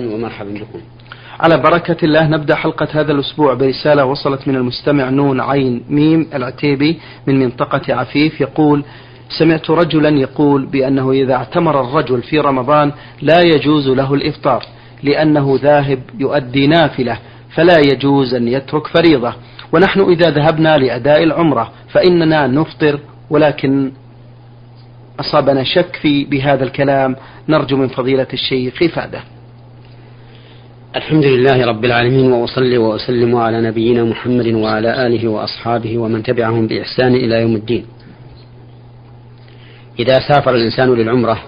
ومرحبا بكم. على بركة الله نبدأ حلقة هذا الأسبوع برسالة وصلت من المستمع نون عين ميم العتيبي من منطقة عفيف يقول سمعت رجلا يقول بأنه إذا اعتمر الرجل في رمضان لا يجوز له الإفطار لأنه ذاهب يؤدي نافلة فلا يجوز أن يترك فريضة. ونحن إذا ذهبنا لأداء العمرة فإننا نفطر ولكن أصابنا شك في بهذا الكلام. نرجو من فضيلة الشيخ إفادة. الحمد لله رب العالمين وأصلي وأسلم على نبينا محمد وعلى آله وأصحابه ومن تبعهم بإحسان إلى يوم الدين. إذا سافر الإنسان للعمرة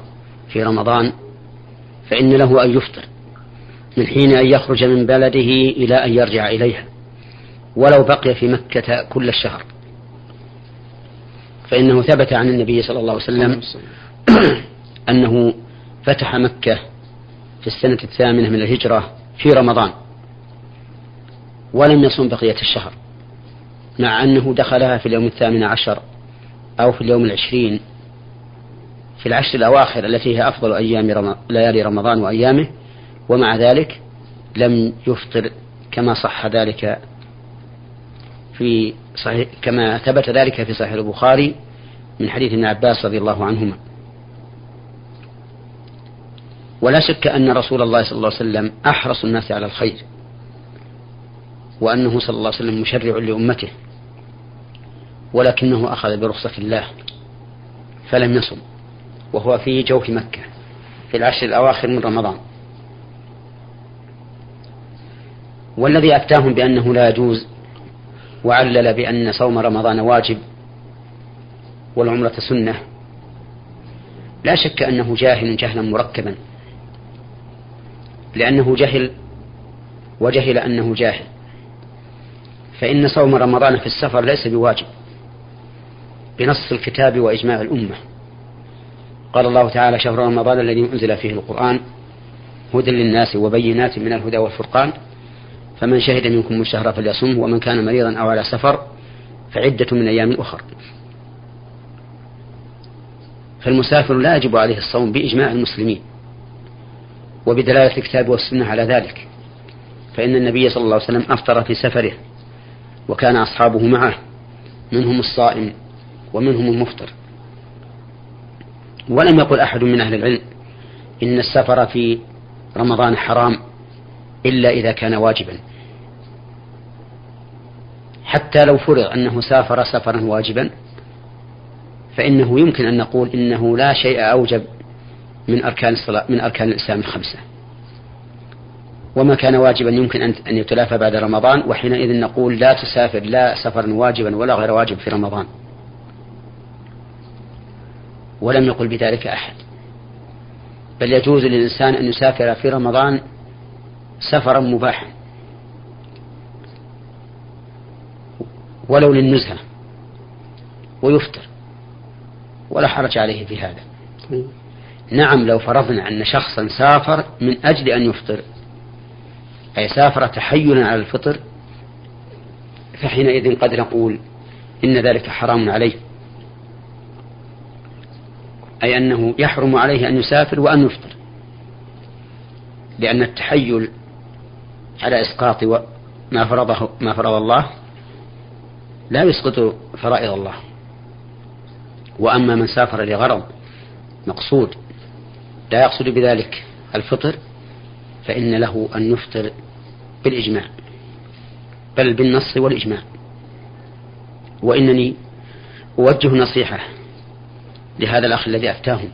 في رمضان فإن له أن يفطر من حين أن يخرج من بلده إلى أن يرجع إليها ولو بقي في مكة كل الشهر. فإنه ثبت عن النبي صلى الله عليه وسلم أنه فتح مكة في السنة الثامنة من الهجرة في رمضان ولم يصم بقية الشهر مع أنه دخلها في اليوم الثامن عشر أو في اليوم العشرين في العشر الأواخر التي هي أفضل أيام. ليالي رمضان وأيامه ومع ذلك لم يفطر كما صح ذلك في صحيح كما ثبت ذلك في صحيح البخاري من حديث ابن عباس رضي الله عنهما ولا شك أن رسول الله صلى الله عليه وسلم أحرص الناس على الخير وأنه صلى الله عليه وسلم مشرع لأمته ولكنه أخذ برخصة الله فلم يصم وهو في جوف مكة في العشر الأواخر من رمضان. والذي أفتاهم بأنه لا يجوز وعلل بأن صوم رمضان واجب والعمرة سنة لا شك أنه جاهل جهلا مركبا. لأنه جهل وجهل أنه جاهل. فإن صوم رمضان في السفر ليس بواجب بنص الكتاب وإجماع الأمة. قال الله تعالى شهر رمضان الذي أنزل فيه القرآن هدى للناس وبينات من الهدى والفرقان. فمن شهد منكم الشهر فليصم ومن كان مريضا أو على سفر فعدة من أيام أخر. فالمسافر لا يجب عليه الصوم بإجماع المسلمين. وبدلالة الكتاب والسنة على ذلك. فإن النبي صلى الله عليه وسلم أفطر في سفره وكان أصحابه معه منهم الصائم ومنهم المفطر. ولم يقل أحد من أهل العلم إن السفر في رمضان حرام إلا إذا كان واجبا. حتى لو فرض أنه سافر سفرا واجبا فإنه يمكن أن نقول إنه لا شيء أوجب من أركان الصلاة من أركان الإسلام الخمسة. وما كان واجبا يمكن أن يتلافى بعد رمضان وحينئذ نقول لا تسافر لا سفرا واجبا ولا غير واجب في رمضان. ولم يقل بذلك أحد. بل يجوز للإنسان أن يسافر في رمضان سفرا مباحا. ولو للنزهة. ويفطر. ولا حرج عليه في هذا. نعم لو فرضنا أن شخصا سافر من أجل أن يفطر أي سافر تحيلا على الفطر فحينئذ قد نقول إن ذلك حرام عليه أي أنه يحرم عليه أن يسافر وأن يفطر لأن التحيل على إسقاط ما فرضه ما فرض الله لا يسقط فرائض الله وأما من سافر لغرض مقصود لا يقصد بذلك الفطر فإن له أن يفطر بالإجماع بل بالنص والإجماع. وإنني أوجه نصيحة لهذا الأخ الذي أفتاهم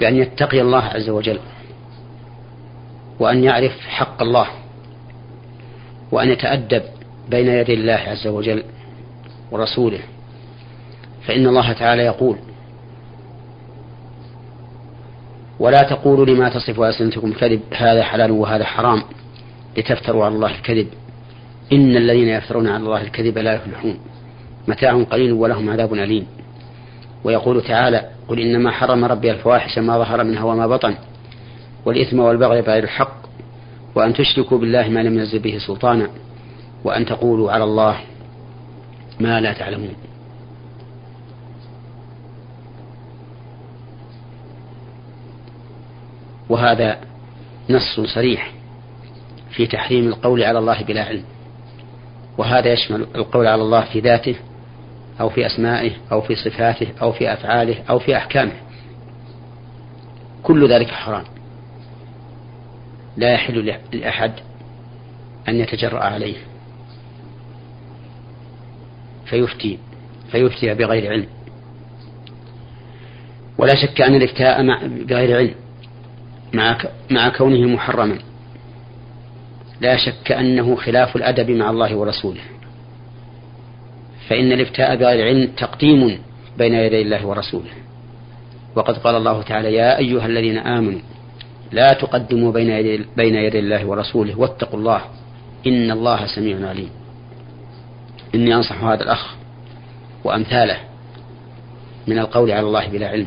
بأن يتقي الله عز وجل وأن يعرف حق الله وأن يتأدب بين يدي الله عز وجل ورسوله. فإن الله تعالى يقول ولا تقولوا لما تصف ألسنتكم كذب هذا حلال وهذا حرام لتفتروا على الله الكذب. إن الذين يفترون على الله الكذب لا يفلحون. متاع قليل ولهم عذاب أليم. ويقول تعالى قل إنما حرم ربي الفواحش ما ظهر منها وما بطن والإثم والبغي بغير الحق وأن تشركوا بالله ما لم ينزل به سلطانا وأن تقولوا على الله ما لا تعلمون. وهذا نص صريح في تحريم القول على الله بلا علم. وهذا يشمل القول على الله في ذاته أو في أسمائه أو في صفاته أو في أفعاله أو في أحكامه. كل ذلك حرام. لا يحل لأحد أن يتجرأ عليه. فيفتي فيفتي بغير علم. ولا شك أن الإفتاء بغير علم. مع مع كونه محرما. لا شك أنه خلاف الأدب مع الله ورسوله. فإن الإفتاء بغير علم تقديم بين يدي الله ورسوله. وقد قال الله تعالى يا أيها الذين آمنوا لا تقدموا بين يدي, بين يدي الله ورسوله واتقوا الله إن الله سميع عليم. إني أنصح هذا الأخ وأمثاله من القول على الله بلا علم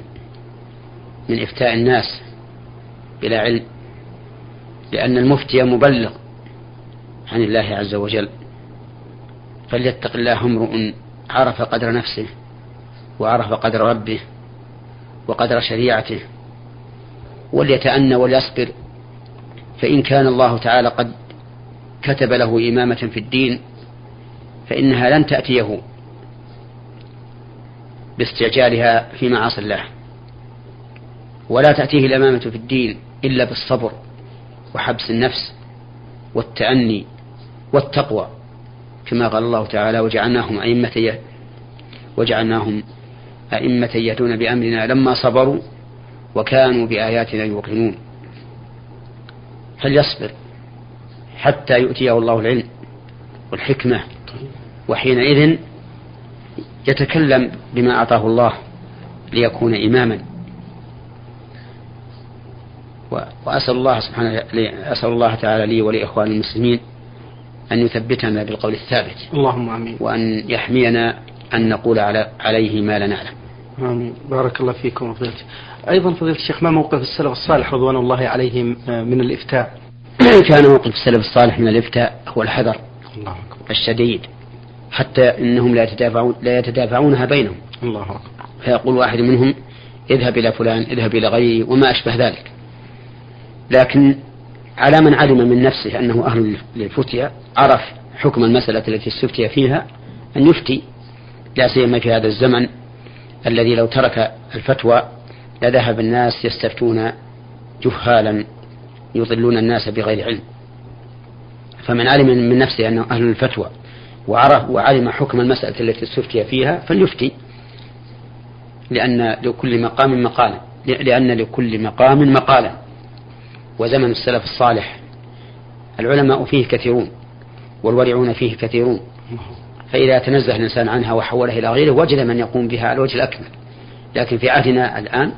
من إفتاء الناس بلا علم لأن المفتي مبلغ عن الله عز وجل. فليتق الله امرؤ عرف قدر نفسه وعرف قدر ربه وقدر شريعته وليتأنى وليصبر. فإن كان الله تعالى قد كتب له إمامة في الدين فإنها لن تأتيه باستعجالها في معاصي الله ولا تأتيه الأمامة في الدين. إلا بالصبر وحبس النفس والتأني والتقوى كما قال الله تعالى وجعلناهم أئمة وجعلناهم أئمة يهدون بأمرنا لما صبروا وكانوا بآياتنا يوقنون. فليصبر حتى يؤتيه الله العلم والحكمة وحينئذ يتكلم بما أعطاه الله ليكون إماما. وأسأل الله سبحانه أسأل الله تعالى لي ولإخواني المسلمين أن يثبتنا بالقول الثابت. اللهم آمين. وأن يحمينا أن نقول على عليه ما لا نعلم. آمين. بارك الله فيكم وفضيلتي أيضا فضيلة الشيخ ما موقف السلف الصالح رضوان الله عليهم آه، من الإفتاء؟ كان موقف السلف الصالح من الإفتاء هو الحذر الله أكبر. الشديد حتى إنهم لا يتدافعون لا يتدافعونها بينهم. الله أكبر. فيقول واحد منهم اذهب إلى فلان اذهب إلى غيره وما أشبه ذلك. لكن على من علم من نفسه أنه أهل للفتية عرف حكم المسألة التي استفتي فيها أن يفتي لا سيما في هذا الزمن الذي لو ترك الفتوى لذهب الناس يستفتون جهالا يضلون الناس بغير علم. فمن علم من نفسه أنه أهل الفتوى وعرف وعلم حكم المسألة التي استفتي فيها فليفتي. لأن لكل مقام مقالا لأن لكل مقام مقالا وزمن السلف الصالح. العلماء فيه كثيرون والورعون فيه كثيرون. فإذا تنزه الإنسان عنها وحولها إلى غيره وجد من يقوم بها على الوجه الأكمل. لكن في عهدنا الآن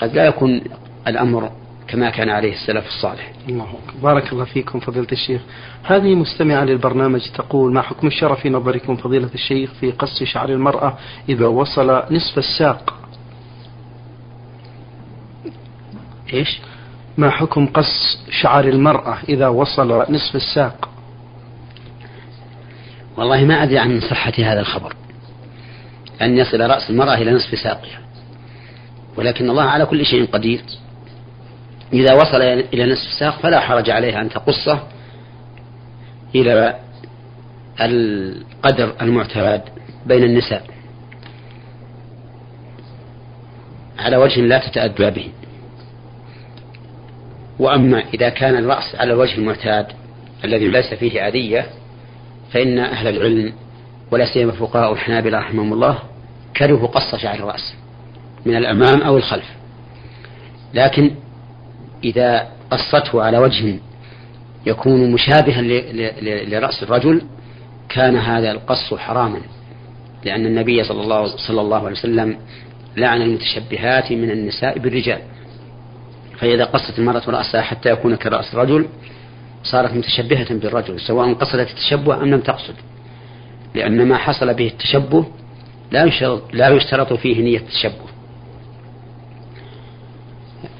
قد لا يكون الأمر كما كان عليه السلف الصالح. الله أكبر. بارك الله فيكم فضيلة الشيخ. هذه مستمعة للبرنامج تقول ما حكم الشرع في نظركم فضيلة الشيخ في قص شعر المرأة إذا وصل نصف الساق؟ إيش؟ ما حكم قص شعر المرأة إذا وصل نصف الساق؟ والله ما أدري عن صحة هذا الخبر. أن يصل رأس المرأة إلى نصف ساقها. ولكن الله على كل شيء قدير. إذا وصل إلى نصف الساق فلا حرج عليها أن تقصه إلى القدر المعتاد بين النساء. على وجه لا تتأدى به. وأما إذا كان الرأس على الوجه المعتاد الذي ليس فيه أذية فإن أهل العلم ولا سيما فقهاء الحنابلة رحمهم الله كرهوا قص شعر الرأس من الأمام أو الخلف. لكن إذا قصته على وجه يكون مشابها لرأس الرجل كان هذا القص حراما لأن النبي صلى الله, صلى الله عليه وسلم لعن المتشبهات من النساء بالرجال. فإذا قصت المرأة رأسها حتى يكون كرأس الرجل صارت متشبهة بالرجل سواء قصدت التشبه أم لم تقصد. لأن ما حصل به التشبه لا يشترط, لا يشترط فيه نية التشبه.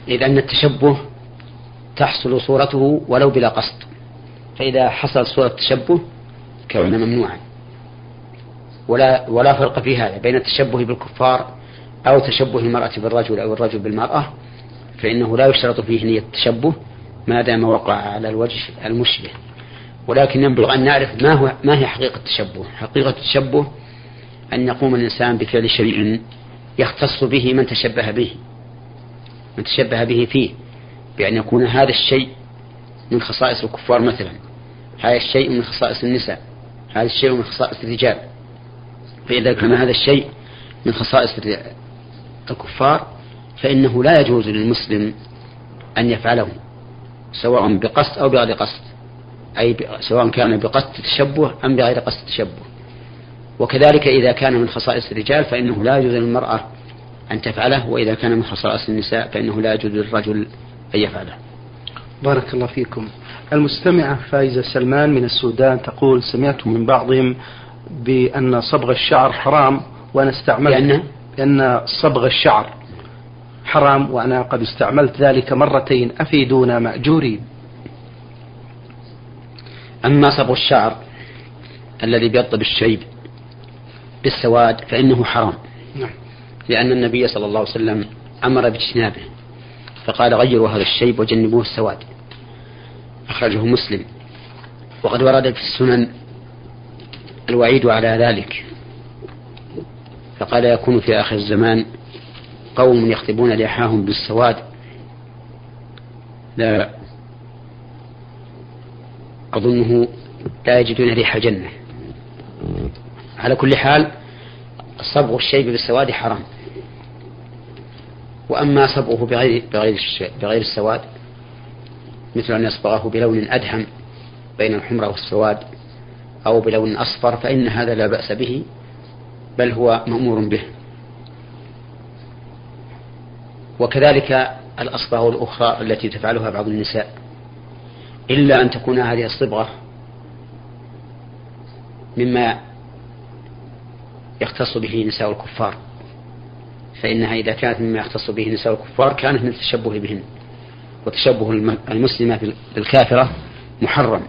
إذ أن التشبه تحصل صورته ولو بلا قصد. فإذا حصل صورة التشبه كان ممنوعا. ولا ولا فرق في هذا بين التشبه بالكفار أو تشبه المرأة بالرجل أو الرجل بالمرأة. فإنه لا يشترط فيه نية التشبه ما دام وقع على الوجه المشبه. ولكن ينبغي أن نعرف ما هو ما هي حقيقة التشبه. حقيقة التشبه أن يقوم الإنسان بفعل شيء يختص به من تشبه به. من تشبه به فيه. بأن يكون هذا الشيء من خصائص الكفار مثلا. هذا الشيء من خصائص النساء. هذا الشيء من خصائص الرجال. فإذا كان هذا الشيء من خصائص الكفار فإنه لا يجوز للمسلم أن يفعله سواء بقصد أو بغير قصد أي سواء كان بقصد التشبه أم بغير قصد التشبه وكذلك إذا كان من خصائص الرجال فإنه لا يجوز للمرأة أن تفعله وإذا كان من خصائص النساء فإنه لا يجوز للرجل أن يفعله. بارك الله فيكم. المستمعة فايزة سلمان من السودان تقول سمعت من بعضهم بأن صبغ الشعر حرام وأنا استعملت لأن لأن صبغ الشعر. حرام وأنا قد استعملت ذلك مرتين أفيدونا مأجورين أما صبغ الشعر الذي بيض بالشيب بالسواد فإنه حرام. نعم. لأن النبي صلى الله عليه وسلم أمر باجتنابه فقال غيروا هذا الشيب وجنبوه السواد. أخرجه مسلم. وقد ورد في السنن الوعيد على ذلك فقال يكون في آخر الزمان قوم يختبون لحاهم بالسواد. لا أظنه لا يجدون ريح الجنة. على كل حال صبغ الشيب بالسواد حرام. وأما صبغه بغير بغير بغير السواد مثل أن يصبغه بلون أدهم بين الحمرة والسواد أو بلون أصفر فإن هذا لا بأس به بل هو مأمور به. وكذلك الأصبغ الأخرى التي تفعلها بعض النساء إلا أن تكون هذه الصبغة مما يختص به نساء الكفار فإنها إذا كانت مما يختص به نساء الكفار كانت من التشبه بهن وتشبه المسلمة بالكافرة محرم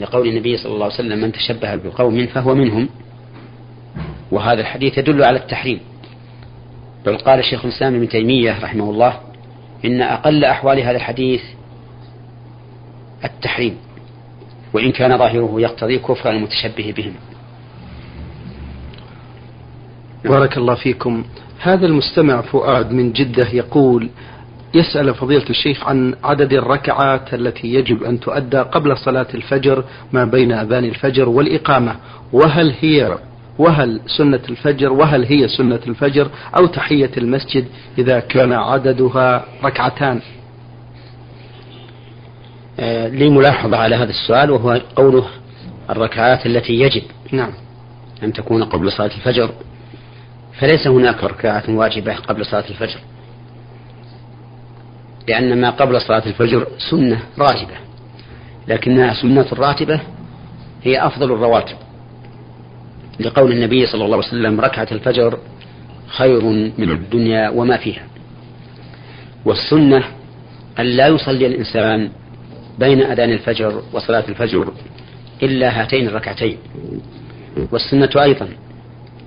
لقول النبي صلى الله عليه وسلم من تشبه بقوم فهو منهم وهذا الحديث يدل على التحريم. بل قال شيخ الإسلام ابن تيمية رحمه الله إن أقل أحوال هذا الحديث التحريم وإن كان ظاهره يقتضي كفر المتشبه بهم. بارك الله فيكم. هذا المستمع فؤاد من جدة يقول يسأل فضيلة الشيخ عن عدد الركعات التي يجب أن تؤدى قبل صلاة الفجر ما بين أذان الفجر والإقامة وهل هي وهل سنة الفجر وهل هي سنة الفجر أو تحية المسجد إذا كان عددها ركعتان؟ آه لي ملاحظة على هذا السؤال وهو قوله الركعات التي يجب نعم. أن تكون قبل صلاة الفجر فليس هناك ركعة واجبة قبل صلاة الفجر لأن ما قبل صلاة الفجر سنة راتبة لكنها سنة راتبة هي أفضل الرواتب. لقول النبي صلى الله عليه وسلم ركعة الفجر خير من الدنيا وما فيها. والسنة أن لا يصلي الإنسان بين أذان الفجر وصلاة الفجر إلا هاتين الركعتين. والسنة أيضا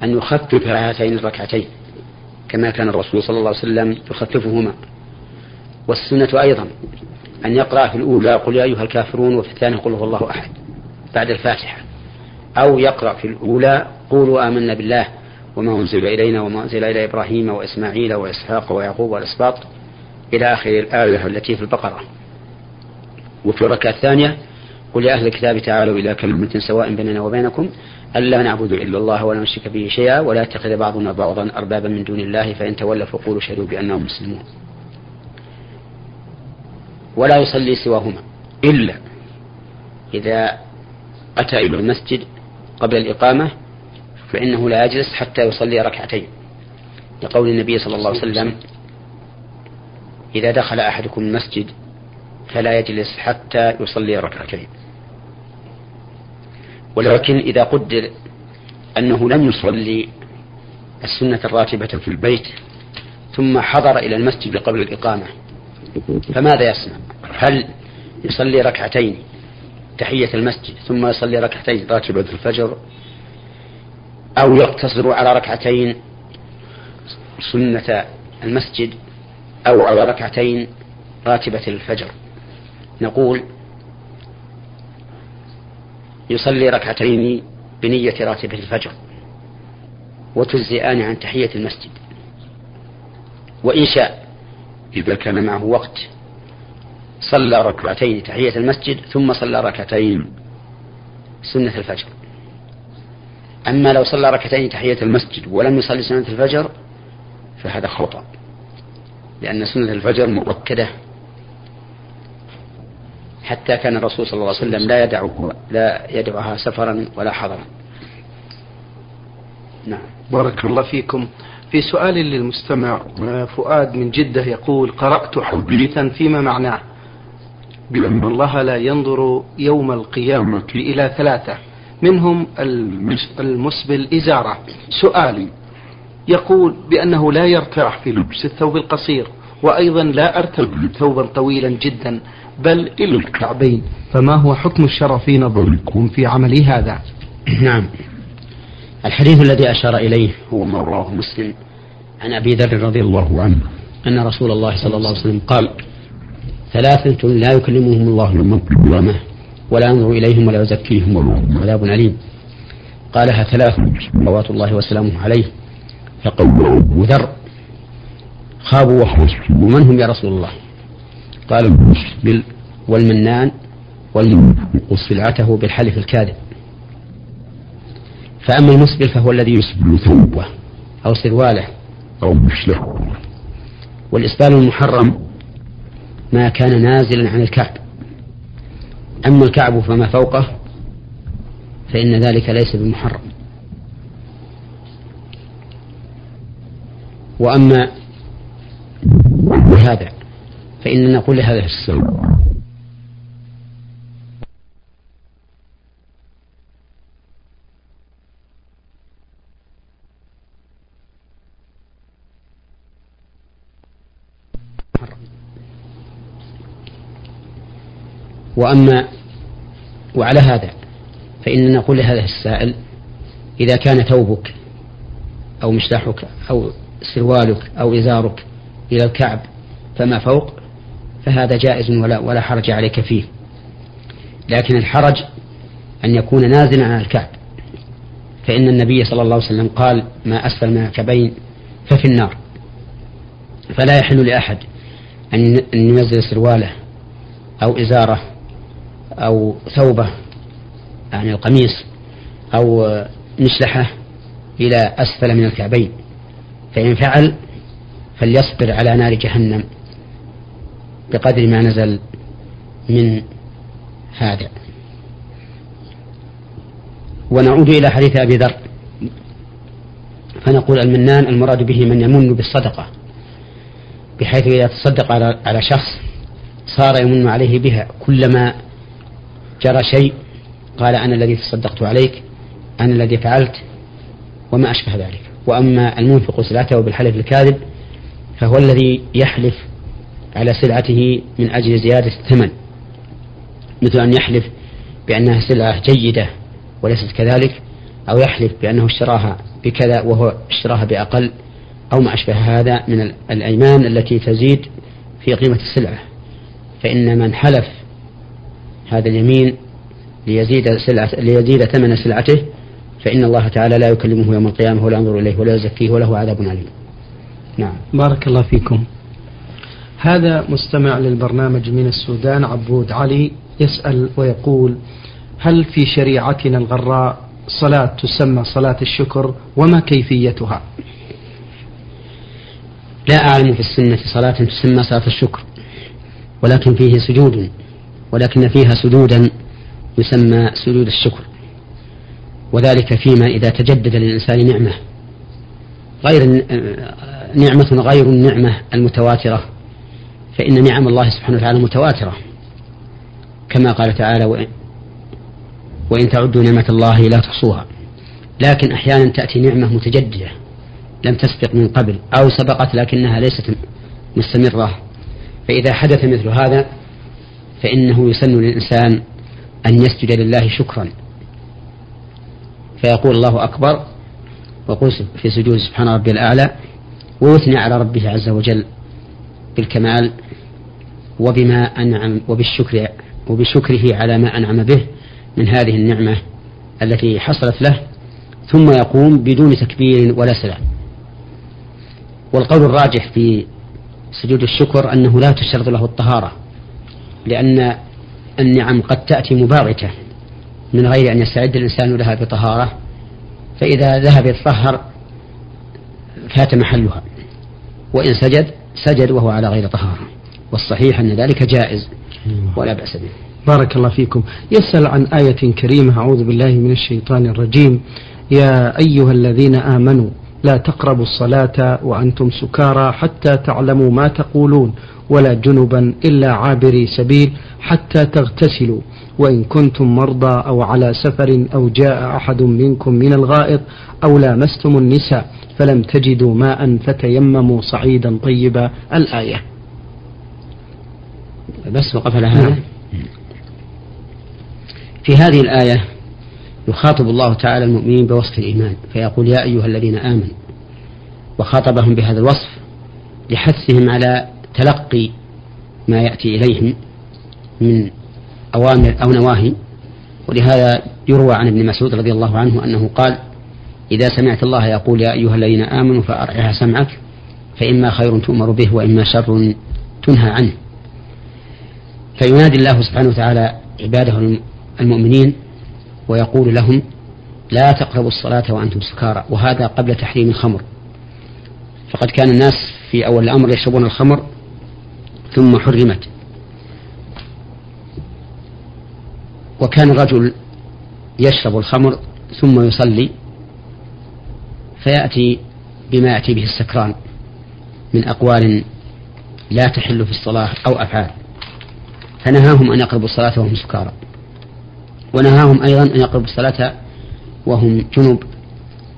أن يخفف هاتين الركعتين كما كان الرسول صلى الله عليه وسلم يخففهما. والسنة أيضا أن يقرأ في الأولى قل يا أيها الكافرون وفي الثانية قل هو الله أحد بعد الفاتحة. أو يقرأ في الأولى قولوا آمنا بالله وما أنزل إلينا وما أنزل إلى إبراهيم وإسماعيل وإسحاق ويعقوب والأسباط إلى آخر الآية التي في البقرة. وفي الركعة الثانية قل يا أهل الكتاب تعالوا إلى كلمة سواء بيننا وبينكم ألا نعبد إلا الله ولا نشرك به شيئا ولا يتخذ بعضنا بعضا أربابا من دون الله فإن تولوا فقولوا شهدوا بأنهم مسلمون. ولا يصلي سواهما إلا إذا أتى إلى المسجد قبل الإقامة فإنه لا يجلس حتى يصلي ركعتين. لقول النبي صلى الله عليه وسلم إذا دخل أحدكم المسجد فلا يجلس حتى يصلي ركعتين. ولكن إذا قدر أنه لم يصلي السنة الراتبة في البيت ثم حضر إلى المسجد قبل الإقامة فماذا يصنع؟ هل يصلي ركعتين تحية المسجد ثم يصلي ركعتين. راتبة الفجر. أو يقتصر على ركعتين سنة المسجد أو على ركعتين راتبة الفجر. نقول يصلي ركعتين بنية راتبة الفجر وتجزئان عن تحية المسجد. وإن شاء إذا كان معه وقت. صلى ركعتين تحية المسجد ثم صلى ركعتين سنة الفجر. أما لو صلى ركعتين تحية المسجد ولم يصلي سنة الفجر فهذا خطأ لأن سنة الفجر مؤكدة. حتى كان الرسول صلى الله عليه وسلم لا يدع لا يدعها سفرا ولا حضرا نعم. بارك الله فيكم. في سؤال للمستمع فؤاد من جدة يقول قرأت حديثا فيما معناه. بأن الله لا ينظر يوم القيامة إلى ثلاثة. منهم المسبل إزارة سؤالي. يقول بأنه لا يرتاح في لبس الثوب القصير وأيضا لا أرتب ثوبا طويلا جدا بل إلى الكعبين. فما هو حكم الشرع في نظركم في عملي هذا؟ نعم. الحديث الذي أشار إليه هو ما رواه مسلم. عن أبي ذر رضي الله عنه أن رسول الله صلى الله عليه وسلم قال ثلاثة لا يكلمهم الله يوم القيامة ولا ينظر إليهم ولا يزكيهم. ولهم عذاب أليم. قالها ثلاث صلوات الله وسلامه عليه. فقال ذر خابوا وخسروا ومن هم يا رسول الله؟ قال المسبل والمنان سلعته بالحلف الكاذب. فأما المسبل فهو الذي يسبل ثوبه أو سرواله. أو مشله والإسبال المحرم ما كان نازلا عن الكعب. أما الكعب فما فوقه فإن ذلك ليس بمحرم. وأما هذا فإننا نقول لهذا السوء وأما وعلى هذا فإننا نقول لهذا السائل إذا كان ثوبك أو مشلحك أو سروالك أو إزارك إلى الكعب فما فوق فهذا جائز ولا ولا حرج عليك فيه. لكن الحرج أن يكون نازلا عن الكعب. فإن النبي صلى الله عليه وسلم قال ما أسفل من الكعبين ففي النار. فلا يحل لأحد أن ينزل سرواله أو إزارة أو ثوبة يعني القميص أو مشلحة إلى أسفل من الكعبين. فإن فعل فليصبر على نار جهنم بقدر ما نزل من هذا. ونعود إلى حديث أبي ذر فنقول المنان المراد به من يمن بالصدقة بحيث إذا تصدق على شخص صار يمن عليه بها كلما جرى شيء قال أنا الذي تصدقت عليك أنا الذي فعلت وما أشبه ذلك. وأما المنفق سلعته بالحلف الكاذب فهو الذي يحلف على سلعته من أجل زيادة الثمن. مثل أن يحلف بأنها سلعة جيدة وليست كذلك أو يحلف بأنه اشتراها بكذا وهو اشتراها بأقل أو ما أشبه هذا من الأيمان التي تزيد في قيمة السلعة. فإن من حلف هذا اليمين ليزيد سلعة ليزيد ثمن سلعته فإن الله تعالى لا يكلمه يوم القيامة ولا ينظر إليه ولا يزكيه وله عذاب أليم. نعم. بارك الله فيكم. هذا مستمع للبرنامج من السودان عبود علي يسأل ويقول: هل في شريعتنا الغراء صلاة تسمى صلاة الشكر وما كيفيتها؟ لا أعلم في السنة صلاة تسمى صلاة الشكر ولكن فيه سجود ولكن فيها سجودا يسمى سجود الشكر وذلك فيما إذا تجدد للإنسان نعمة غير نعمة غير النعمة المتواترة فإن نعم الله سبحانه وتعالى متواترة كما قال تعالى وإن, وإن تعدوا نعمة الله لا تحصوها. لكن أحيانا تأتي نعمة متجددة لم تسبق من قبل أو سبقت لكنها ليست مستمرة فإذا حدث مثل هذا فإنه يسن للإنسان أن يسجد لله شكرا. فيقول الله أكبر ويقول في سجود سبحان ربي الأعلى ويثني على ربه عز وجل بالكمال وبما أنعم وبالشكر وبشكره على ما أنعم به من هذه النعمة التي حصلت له ثم يقوم بدون تكبير ولا سلام والقول الراجح في سجود الشكر أنه لا تشترط له الطهارة. لأن النعم قد تأتي مباغتة من غير أن يستعد الإنسان لها بطهارة فإذا ذهب يتطهر فات محلها وإن سجد سجد وهو على غير طهارة والصحيح أن ذلك جائز ولا بأس به. بارك الله فيكم. يسأل عن آية كريمة أعوذ بالله من الشيطان الرجيم. يا أيها الذين آمنوا لا تقربوا الصلاة وأنتم سكارى حتى تعلموا ما تقولون ولا جنبا إلا عابري سبيل حتى تغتسلوا. وإن كنتم مرضى أو على سفر أو جاء أحد منكم من الغائط أو لامستم النساء فلم تجدوا ماء فتيمموا صعيدا طيبا. الآية. بس وقف لها. نعم. في هذه الآية يخاطب الله تعالى المؤمنين بوصف الإيمان فيقول يا أيها الذين آمنوا وخاطبهم بهذا الوصف لحثهم على تلقي ما يأتي إليهم من أوامر أو نواهي. ولهذا يروى عن ابن مسعود رضي الله عنه أنه قال إذا سمعت الله يقول يا أيها الذين آمنوا فأرعها سمعك فإما خير تؤمر به وإما شر تنهى عنه. فينادي الله سبحانه وتعالى عباده المؤمنين ويقول لهم لا تقربوا الصلاة وأنتم سكارى وهذا قبل تحريم الخمر. فقد كان الناس في أول الأمر يشربون الخمر ثم حرمت. وكان الرجل يشرب الخمر ثم يصلي فيأتي بما يأتي به السكران من أقوال لا تحل في الصلاة أو أفعال. فنهاهم أن يقربوا الصلاة وهم سكارى. ونهاهم أيضا أن يقربوا الصلاة وهم جنب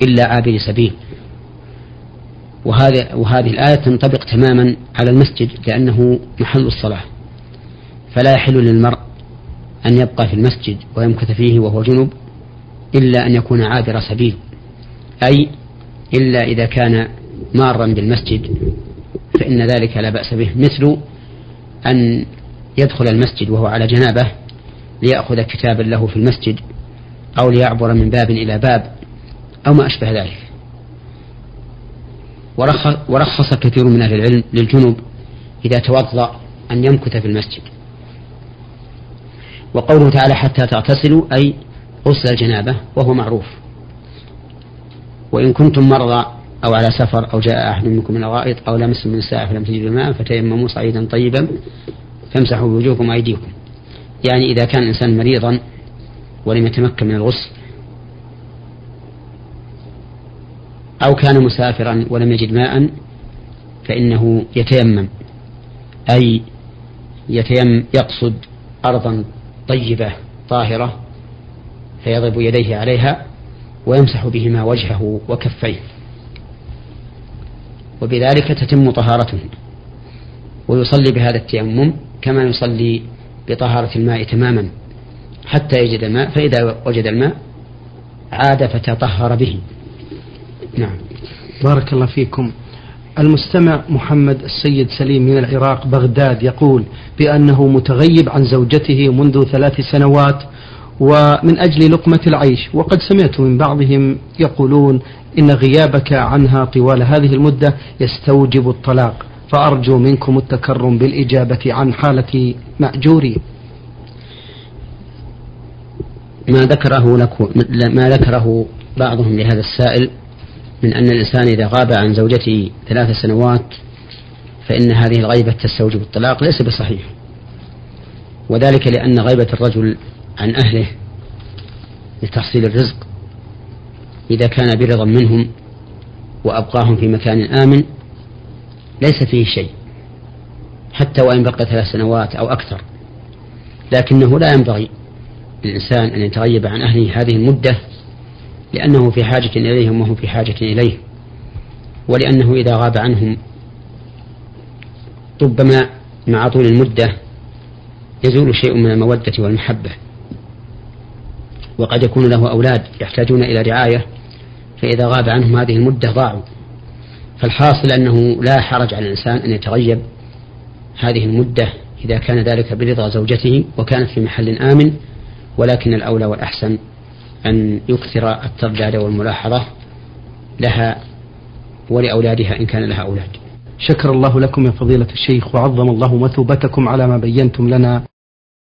إلا عابر سبيل وهذه وهذه الآية تنطبق تماما على المسجد لأنه محل الصلاة. فلا يحل للمرء أن يبقى في المسجد ويمكث فيه وهو جنب إلا أن يكون عابر سبيل. أي إلا إذا كان مارا بالمسجد فإن ذلك لا بأس به مثل أن يدخل المسجد وهو على جنابة ليأخذ كتابا له في المسجد أو ليعبر من باب إلى باب أو ما أشبه ذلك. ورخص, كثير من أهل العلم للجنوب إذا توضأ أن يمكث في المسجد. وقوله تعالى حتى تغتسلوا أي غسل الجنابة وهو معروف. وإن كنتم مرضى أو على سفر أو جاء أحد منكم من الغائط أو لمستم من الساعة فلم تجدوا الماء فتيمموا صعيدا طيبا فامسحوا بوجوهكم وأيديكم. يعني إذا كان الإنسان مريضا ولم يتمكن من الغسل أو كان مسافرا ولم يجد ماء فإنه يتيمم أي يتيم يقصد أرضا طيبة طاهرة فيضرب يديه عليها ويمسح بهما وجهه وكفيه. وبذلك تتم طهارته ويصلي بهذا التيمم كما يصلي بطهارة الماء تماما حتى يجد الماء فإذا وجد الماء عاد فتطهر به. نعم. بارك الله فيكم. المستمع محمد السيد سليم من العراق بغداد يقول بأنه متغيب عن زوجته منذ ثلاث سنوات ومن أجل لقمة العيش. وقد سمعت من بعضهم يقولون إن غيابك عنها طوال هذه المدة يستوجب الطلاق. فأرجو منكم التكرم بالإجابة عن حالة مأجوري. ما ذكره لكم ما ذكره بعضهم لهذا السائل من أن الإنسان إذا غاب عن زوجته ثلاث سنوات فإن هذه الغيبة تستوجب الطلاق ليس بصحيح. وذلك لأن غيبة الرجل عن أهله لتحصيل الرزق إذا كان برضا منهم وأبقاهم في مكان آمن ليس فيه شيء حتى وإن بقي ثلاث سنوات أو أكثر. لكنه لا ينبغي للإنسان أن يتغيب عن أهله هذه المدة لأنه في حاجة إليهم وهم في حاجة إليه. ولأنه إذا غاب عنهم ربما مع طول المدة يزول شيء من المودة والمحبة. وقد يكون له أولاد يحتاجون إلى رعاية فإذا غاب عنهم هذه المدة ضاعوا. فالحاصل أنه لا حرج على الإنسان أن يتغيب هذه المدة إذا كان ذلك برضا زوجته وكانت في محل آمن ولكن الأولى والأحسن أن يكثر الترداد والملاحظة لها ولأولادها إن كان لها أولاد. شكر الله لكم يا فضيلة الشيخ وعظم الله مثوبتكم على ما بينتم لنا.